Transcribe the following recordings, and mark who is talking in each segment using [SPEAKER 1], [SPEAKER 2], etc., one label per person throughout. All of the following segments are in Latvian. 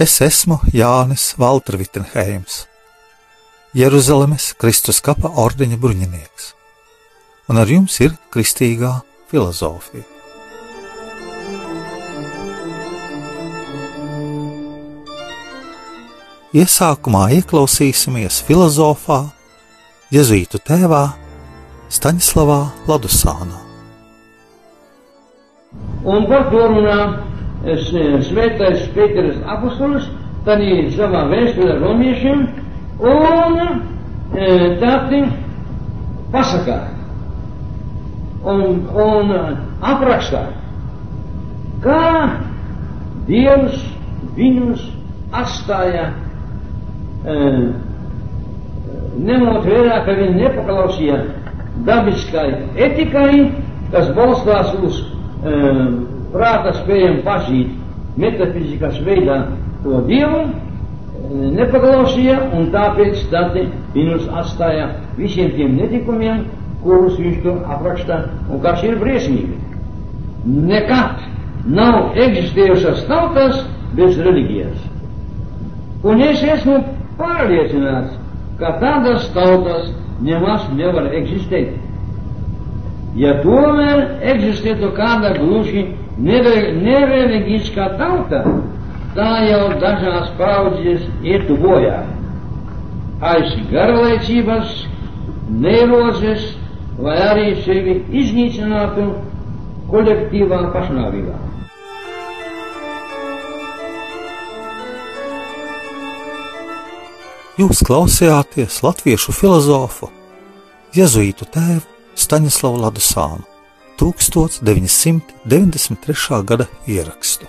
[SPEAKER 1] Es esmu Jānis Valtrvitenheims, Jeruzalemes Kristus kapa ordeņa bruņinieks, un ar jums ir kristīgā filozofija. Iesākumā ieklausīsimies filozofā, Jēzus tēvā Staņslavā Ladusānā.
[SPEAKER 2] Un par to runā svētais Pēters apustulis, tad ir savā vēstulē romiešiem, un tādi pasakā un, un aprakstā, kā Dievs viņus atstāja, ņemot vērā, ka viņi nepaklausīja dabiskai etikai, kas balstās uz prāta spējam pazīt metafizikas veidā to dievu, nepaklausīja un tāpēc tad viņus atstāja visiem tiem netikumiem, kurus viņš tur apraksta un kas ir briesmīgi. Nekad nav eksistējušas tautas bez reliģijas. Un es esmu pārliecināts, ka tādas tautas nemaz nevar eksistēt. Ja tomēr eksistētu kāda gluži nereliģiskā tauta, tā jau dažās paudzes ietu bojā. Aiz garlaicības, neirozes vai arī sevi iznīcinātu kolektīvā pašnāvībā.
[SPEAKER 1] Jūs klausījāties latviešu filozofu, Jēzuītu tēvu Staņislavu Ladusānu. 1993. gada ierakstu.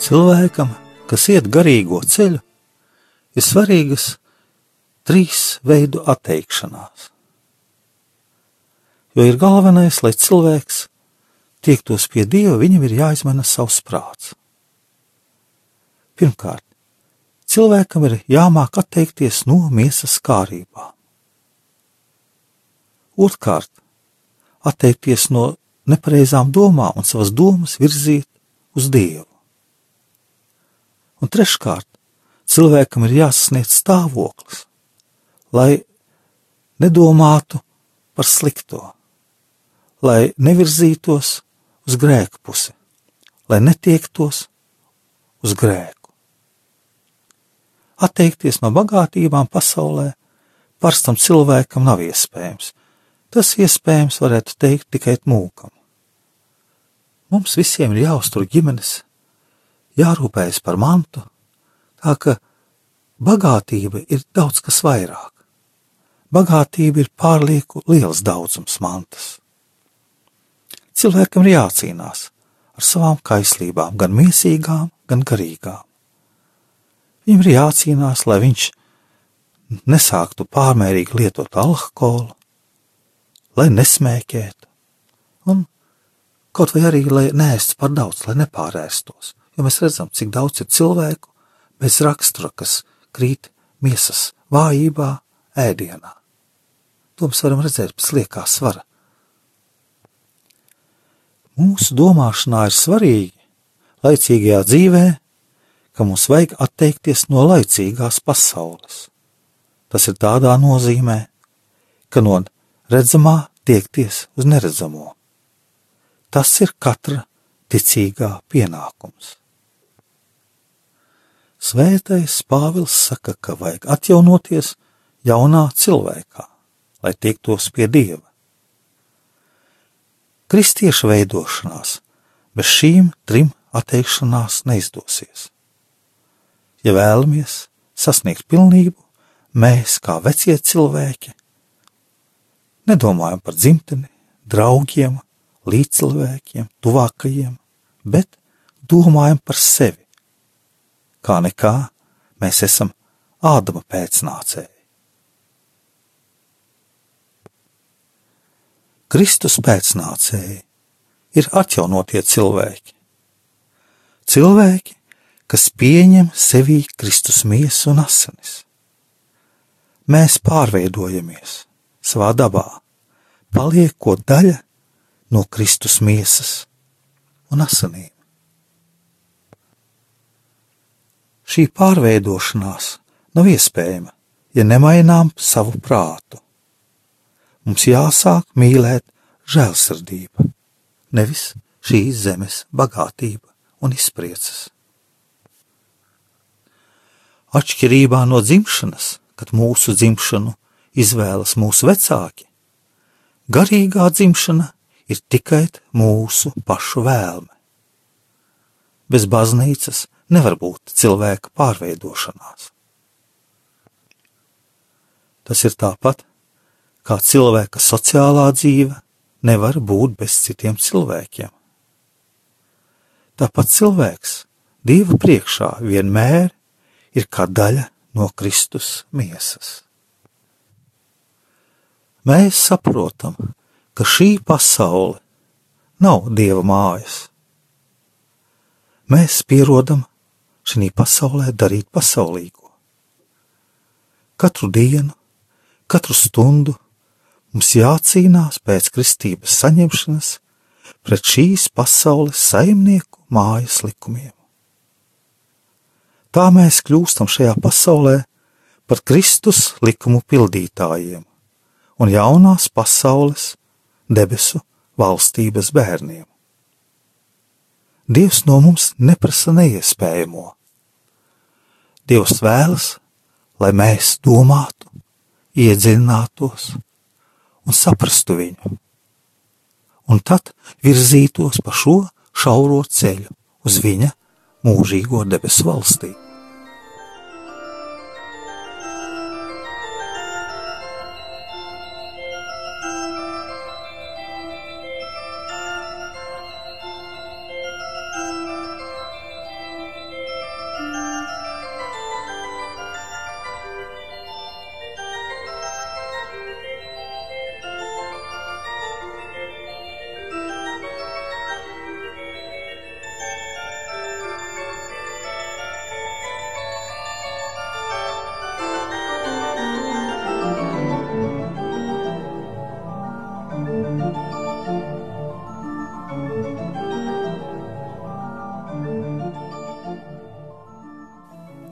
[SPEAKER 1] Cilvēkam, kas iet garīgo ceļu, ir svarīgas trīs veidu atteikšanās. Jo ir galvenais, lai cilvēks tiektos pie Dieva, viņam ir jāizmaina savs prāts. Pirmkārt, cilvēkam ir jāmāk atteikties no miesas kārībām. Otrkārt, atteikties no nepareizām domām un savas domas virzīt uz Dievu. Un treškārt, cilvēkam ir jāsasniedz stāvoklis, lai nedomātu par slikto, lai nevirzītos uz grēku pusi, lai netiektos uz grēku. Atteikties no bagātībām pasaulē parastam cilvēkam nav iespējams. Tas iespējams varētu teikt tikai mūkam. Mums visiem ir jāuztur ģimenes, jārūpējas par mantu, tā ka bagātība ir daudz kas vairāk. Bagātība ir pārlieku liels daudzums mantas. Cilvēkam ir jācīnās ar savām kaislībām, gan mīsīgām, gan garīgām. Viņam ir jācīnās, lai viņš nesāktu pārmērīgi lietot alkoholu, lai nesmēķētu, un kaut vai arī, lai nēstu par daudz, lai nepārēstos, jo mēs redzam, cik daudz ir cilvēku bez rakstura, kas krīt miesas vājībā, ēdienā. To mēs varam redzēt pēc liekā svara. Mūsu domāšanā ir svarīgi, laicīgajā dzīvē ka mums vajag atteikties no laicīgās pasaules. Tas ir tādā nozīmē, ka no redzamā tiekties uz neredzamo. Tas ir katra ticīgā pienākums. Svētais Pāvils saka, ka vajag atjaunoties jaunā cilvēkā, lai tiektos pie Dieva. Kristiešu veidošanās bez šīm trim atteikšanās neizdosies. Ja vēlamies sasniegt pilnību, mēs, kā vecie cilvēki, nedomājam par dzimteni, draugiem, līdzcilvēkiem, tuvākajiem, bet domājam par sevi. Kā nekā mēs esam Ādama pēcnācēji. Kristus pēcnācēji ir atjaunotie cilvēki. Cilvēki, kas pieņem sevī Kristus miesu un asinis. Mēs pārveidojamies savā dabā, paliekot daļa no Kristus miesas un asinīm. Šī pārveidošanās nav iespējama, ja nemainām savu prātu. Mums jāsāk mīlēt žēlsirdība, nevis šīs zemes bagātība un izpriecas. Atšķirībā no dzimšanas, kad mūsu dzimšanu izvēlas mūsu vecāki, garīgā dzimšana ir tikai mūsu pašu vēlme. Bez baznīcas nevar būt cilvēka pārveidošanās. Tas ir tāpat, kā cilvēka sociālā dzīve nevar būt bez citiem cilvēkiem. Tāpat cilvēks Dieva priekšā vienmēr ir kā daļa no Kristus miesas. Mēs saprotam, ka šī pasaule nav Dieva mājas. Mēs pierodam šī pasaulē darīt pasaulīgo. Katru dienu, katru stundu mums jācīnās pēc kristības saņemšanas pret šīs pasaules saimnieku mājas likumiem. Tā mēs kļūstam šajā pasaulē par Kristus likumu pildītājiem un jaunās pasaules debesu valstības bērniem. Dievs no mums neprasa neiespējamo. Dievs vēlas, lai mēs domātu, iedziļinātos un saprastu viņu, un tad virzītos pa šo šauro ceļu uz viņa mūžīgo debesu valstību.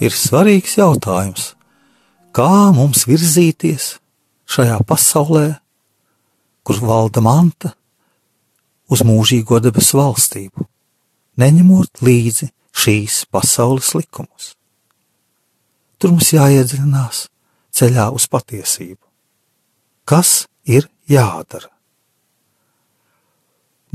[SPEAKER 1] Ir svarīgs jautājums, kā mums virzīties šajā pasaulē, kur valda manta uz mūžīgo debesu valstību, neņemot līdzi šīs pasaules likumus. Tur mums jāiedziļinās ceļā uz patiesību. Kas ir jādara?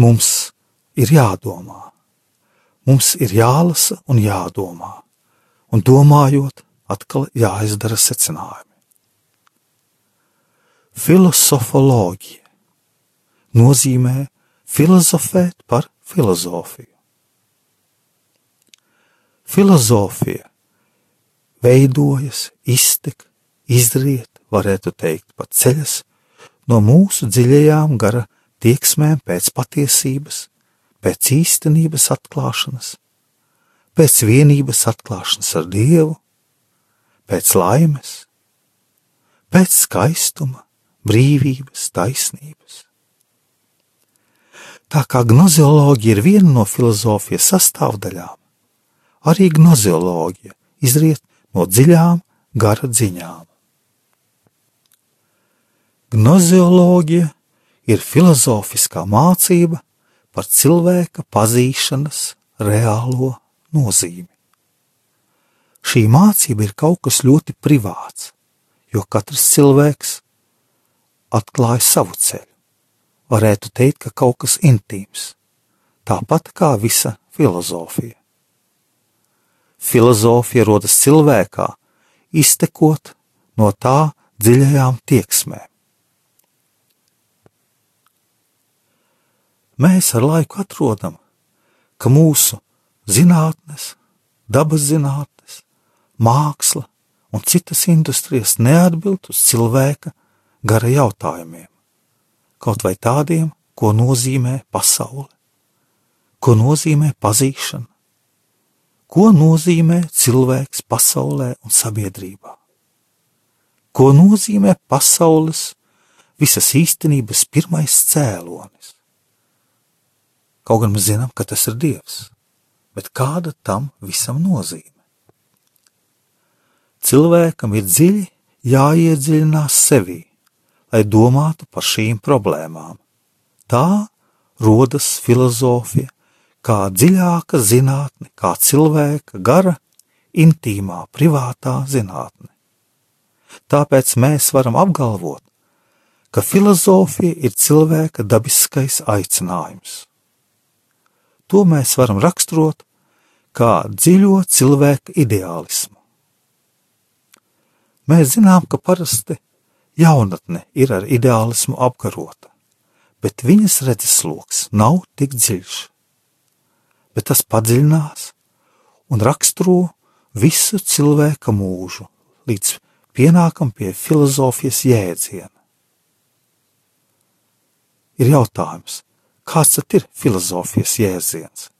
[SPEAKER 1] Mums ir jādomā, mums ir jālasa un jādomā un domājot, atkal jāizdara secinājumi. Filosofoloģija nozīmē filozofēt par filozofiju. Filozofija veidojas, iztek, izriet, varētu teikt, pat ceļas no mūsu dziļajām gara tieksmēm pēc patiesības, pēc īstenības atklāšanas, pēc vienības atklāšanas ar Dievu, pēc laimes, pēc skaistuma, brīvības, taisnības. Tā kā gnozioloģija ir viena no filozofijas sastāvdaļām, arī gnozioloģija izriet no dziļām gara dziņām. Gnozioloģija ir filozofiskā mācība par cilvēka pazīšanas reālo nozīmi. Šī mācība ir kaut kas ļoti privāts, jo katrs cilvēks atklāja savu ceļu. Varētu teikt, ka kaut kas intīms, tāpat kā visa filozofija. Filozofija rodas cilvēkā, iztekot no tā dziļajām tieksmēm. mēs ar laiku atrodam, ka mūsu zinātnes, dabas zinātnes, māksla un citas industrijas neatbild uz cilvēka gara jautājumiem, kaut vai tādiem, ko nozīmē pasaule, ko nozīmē pazīšana, ko nozīmē cilvēks pasaulē un sabiedrībā, ko nozīmē pasaules visas īstenības pirmais cēlonis. Kaut gan mēs zinām, ka tas ir Dievs, bet kāda tam visam nozīme? Cilvēkam ir dziļi jāiedziļinās sevī, lai domātu par šīm problēmām. Tā rodas filozofija, kā dziļāka zinātne, kā cilvēka gara, intīmā, privātā zinātne. Tāpēc mēs varam apgalvot, ka filozofija ir cilvēka dabiskais aicinājums. To mēs varam raksturot kā dziļo cilvēka ideālismu. Mēs zinām, ka parasti jaunatne ir ar ideālismu apkarota, bet viņas redzesloks nav tik dziļš. Bet tas padziļinās un raksturo visu cilvēka mūžu, līdz pienākam pie filozofijas jēdziena. Ir jautājums, Kāds tad ir filozofijas jēdziens?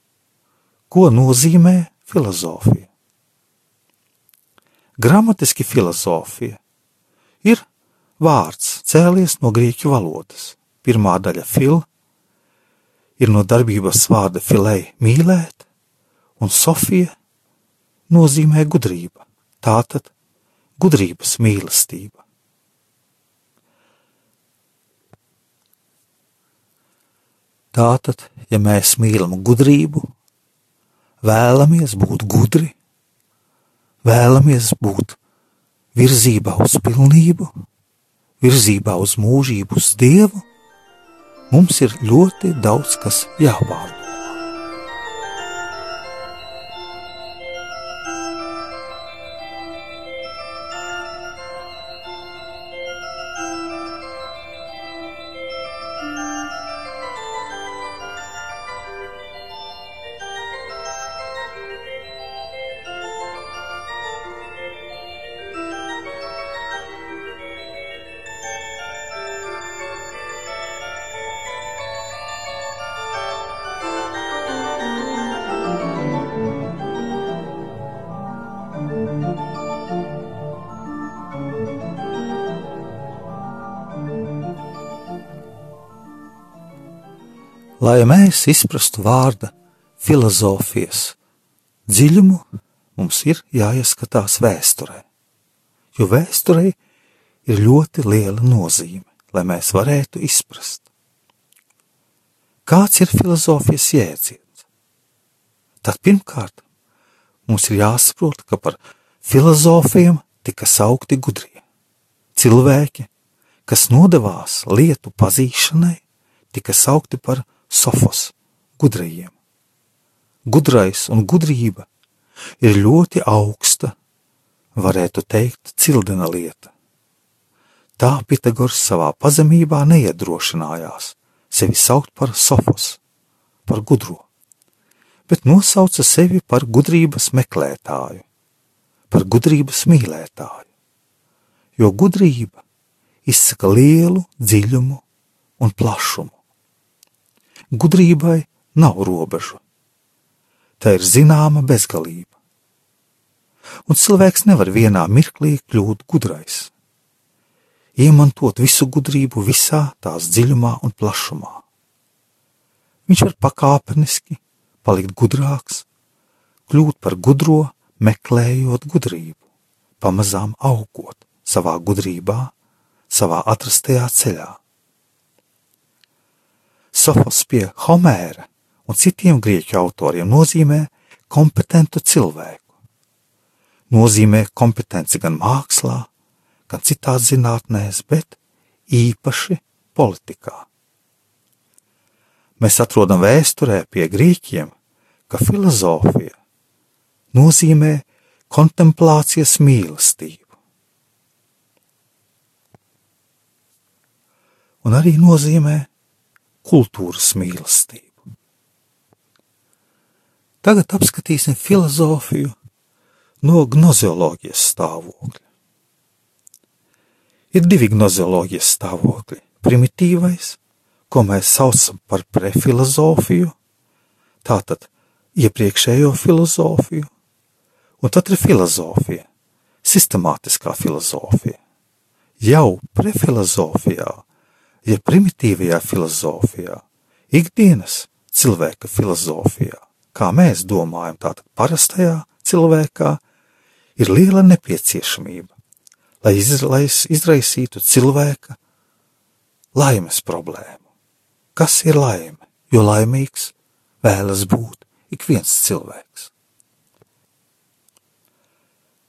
[SPEAKER 1] Ko nozīmē filozofija? Gramatiski filozofija ir vārds cēlies no grieķu valodas. Pirmā daļa fil ir no darbības vārda filei mīlēt, un sofija nozīmē gudrība. Tātad gudrības mīlestība. Tātad, ja mēs mīlam gudrību, vēlamies būt gudri, vēlamies būt virzībā uz pilnību, virzībā uz mūžību, uz Dievu, mums ir ļoti daudz kas jāpārdomā. Lai mēs izprastu vārda filozofijas dziļumu, mums ir jāieskatās vēsturē, jo vēsturei ir ļoti liela nozīme, lai mēs varētu izprast. Kāds ir filozofijas jēdziens? Tad pirmkārt mums ir jāsaprot, ka par filozofiem tika saukti gudrie. Cilvēki, kas nodevās lietu pazīšanai, tika saukti par sofos, gudrajiem. Gudrais un gudrība ir ļoti augsta, varētu teikt, cildena lieta. Tā Pitagors savā pazemībā neiedrošinājās sevi saukt par sofos, par gudro, bet nosauca sevi par gudrības meklētāju, par gudrības mīlētāju, jo gudrība izsaka lielu dziļumu un plašumu. Gudrībai nav robežu. Tā ir zināma bezgalība. Un cilvēks nevar vienā mirklī kļūt gudrais, iemantot visu gudrību visā tās dziļumā un plašumā. Viņš var pakāpeniski palikt gudrāks, kļūt par gudro, meklējot gudrību, pamazām augot savā gudrībā, savā atrastajā ceļā. Sofos pie Homēra un citiem grieķu autoriem nozīmē kompetentu cilvēku. Nozīmē kompetenci gan mākslā, gan citās zinātnēs, bet īpaši politikā. Mēs atrodam vēsturē pie grieķiem, ka filozofija nozīmē kontemplācijas mīlestību. Un arī nozīmē kultūras mīlestību. Tagad apskatīsim filozofiju no gnozioloģijas stāvokļa. Ir divi gnozioloģijas stāvokļi - primitīvais, ko mēs saucam par prefilozofiju, tātad iepriekšējo filozofiju, un tad ir filozofija, sistemātiskā filozofija. Jau prefilozofijā, ja primitīvajā filozofijā, ikdienas cilvēka filozofijā, kā mēs domājam, tātad parastajā cilvēkā, ir liela nepieciešamība, lai, iz, lai izraisītu cilvēka laimes problēmu. Kas ir laime? Jo laimīgs vēlas būt ik viens cilvēks.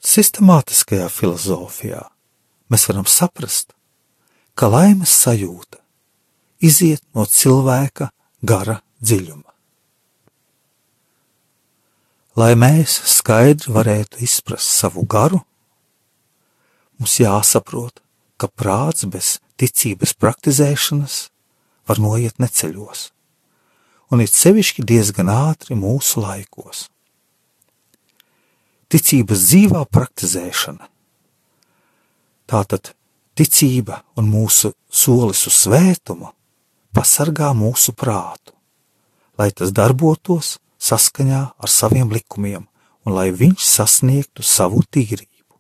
[SPEAKER 1] Sistemātiskajā filozofijā mēs varam saprast, ka laimes sajūta iziet no cilvēka gara dziļuma. Lai mēs skaidri varētu izprast savu garu, mums jāsaprot, ka prāts bez ticības praktizēšanas var noiet neceļos, un ir sevišķi diezgan ātri mūsu laikos. Ticības dzīvā praktizēšana, tātad ticība un mūsu solis uz svētumu pasargā mūsu prātu, lai tas darbotos saskaņā ar saviem likumiem un lai viņš sasniegtu savu tīrību.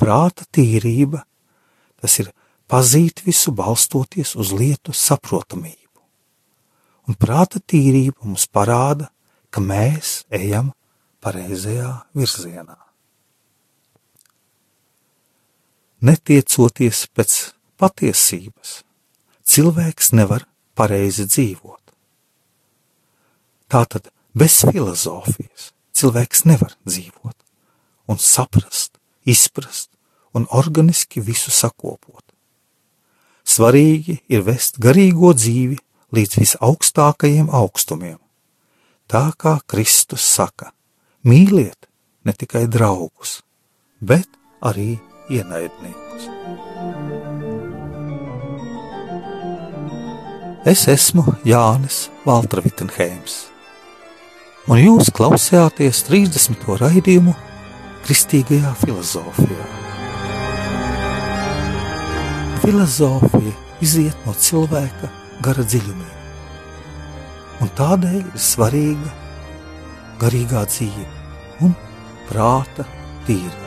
[SPEAKER 1] Prāta tīrība tas ir pazīt visu balstoties uz lietu saprotamību. Un prāta tīrība mums parāda, ka mēs ejam pareizajā virzienā. Netiecoties pēc patiesības, cilvēks nevar pareizi dzīvot. Tātad bez filozofijas cilvēks nevar dzīvot un saprast, izprast un organiski visu sakopot. Svarīgi ir vest garīgo dzīvi līdz visaugstākajiem augstumiem. Tā kā Kristus saka, mīliet ne tikai draugus, bet arī ienaidniekus. Es esmu Jānis Valtra-Vitsenheims un jūs klausījāties 30. raidījumu Kristīgajā filozofijā. Filozofija iziet no cilvēka gara dziļumiem, un tādēļ ir svarīga garīgā dzīve un prāta tīra.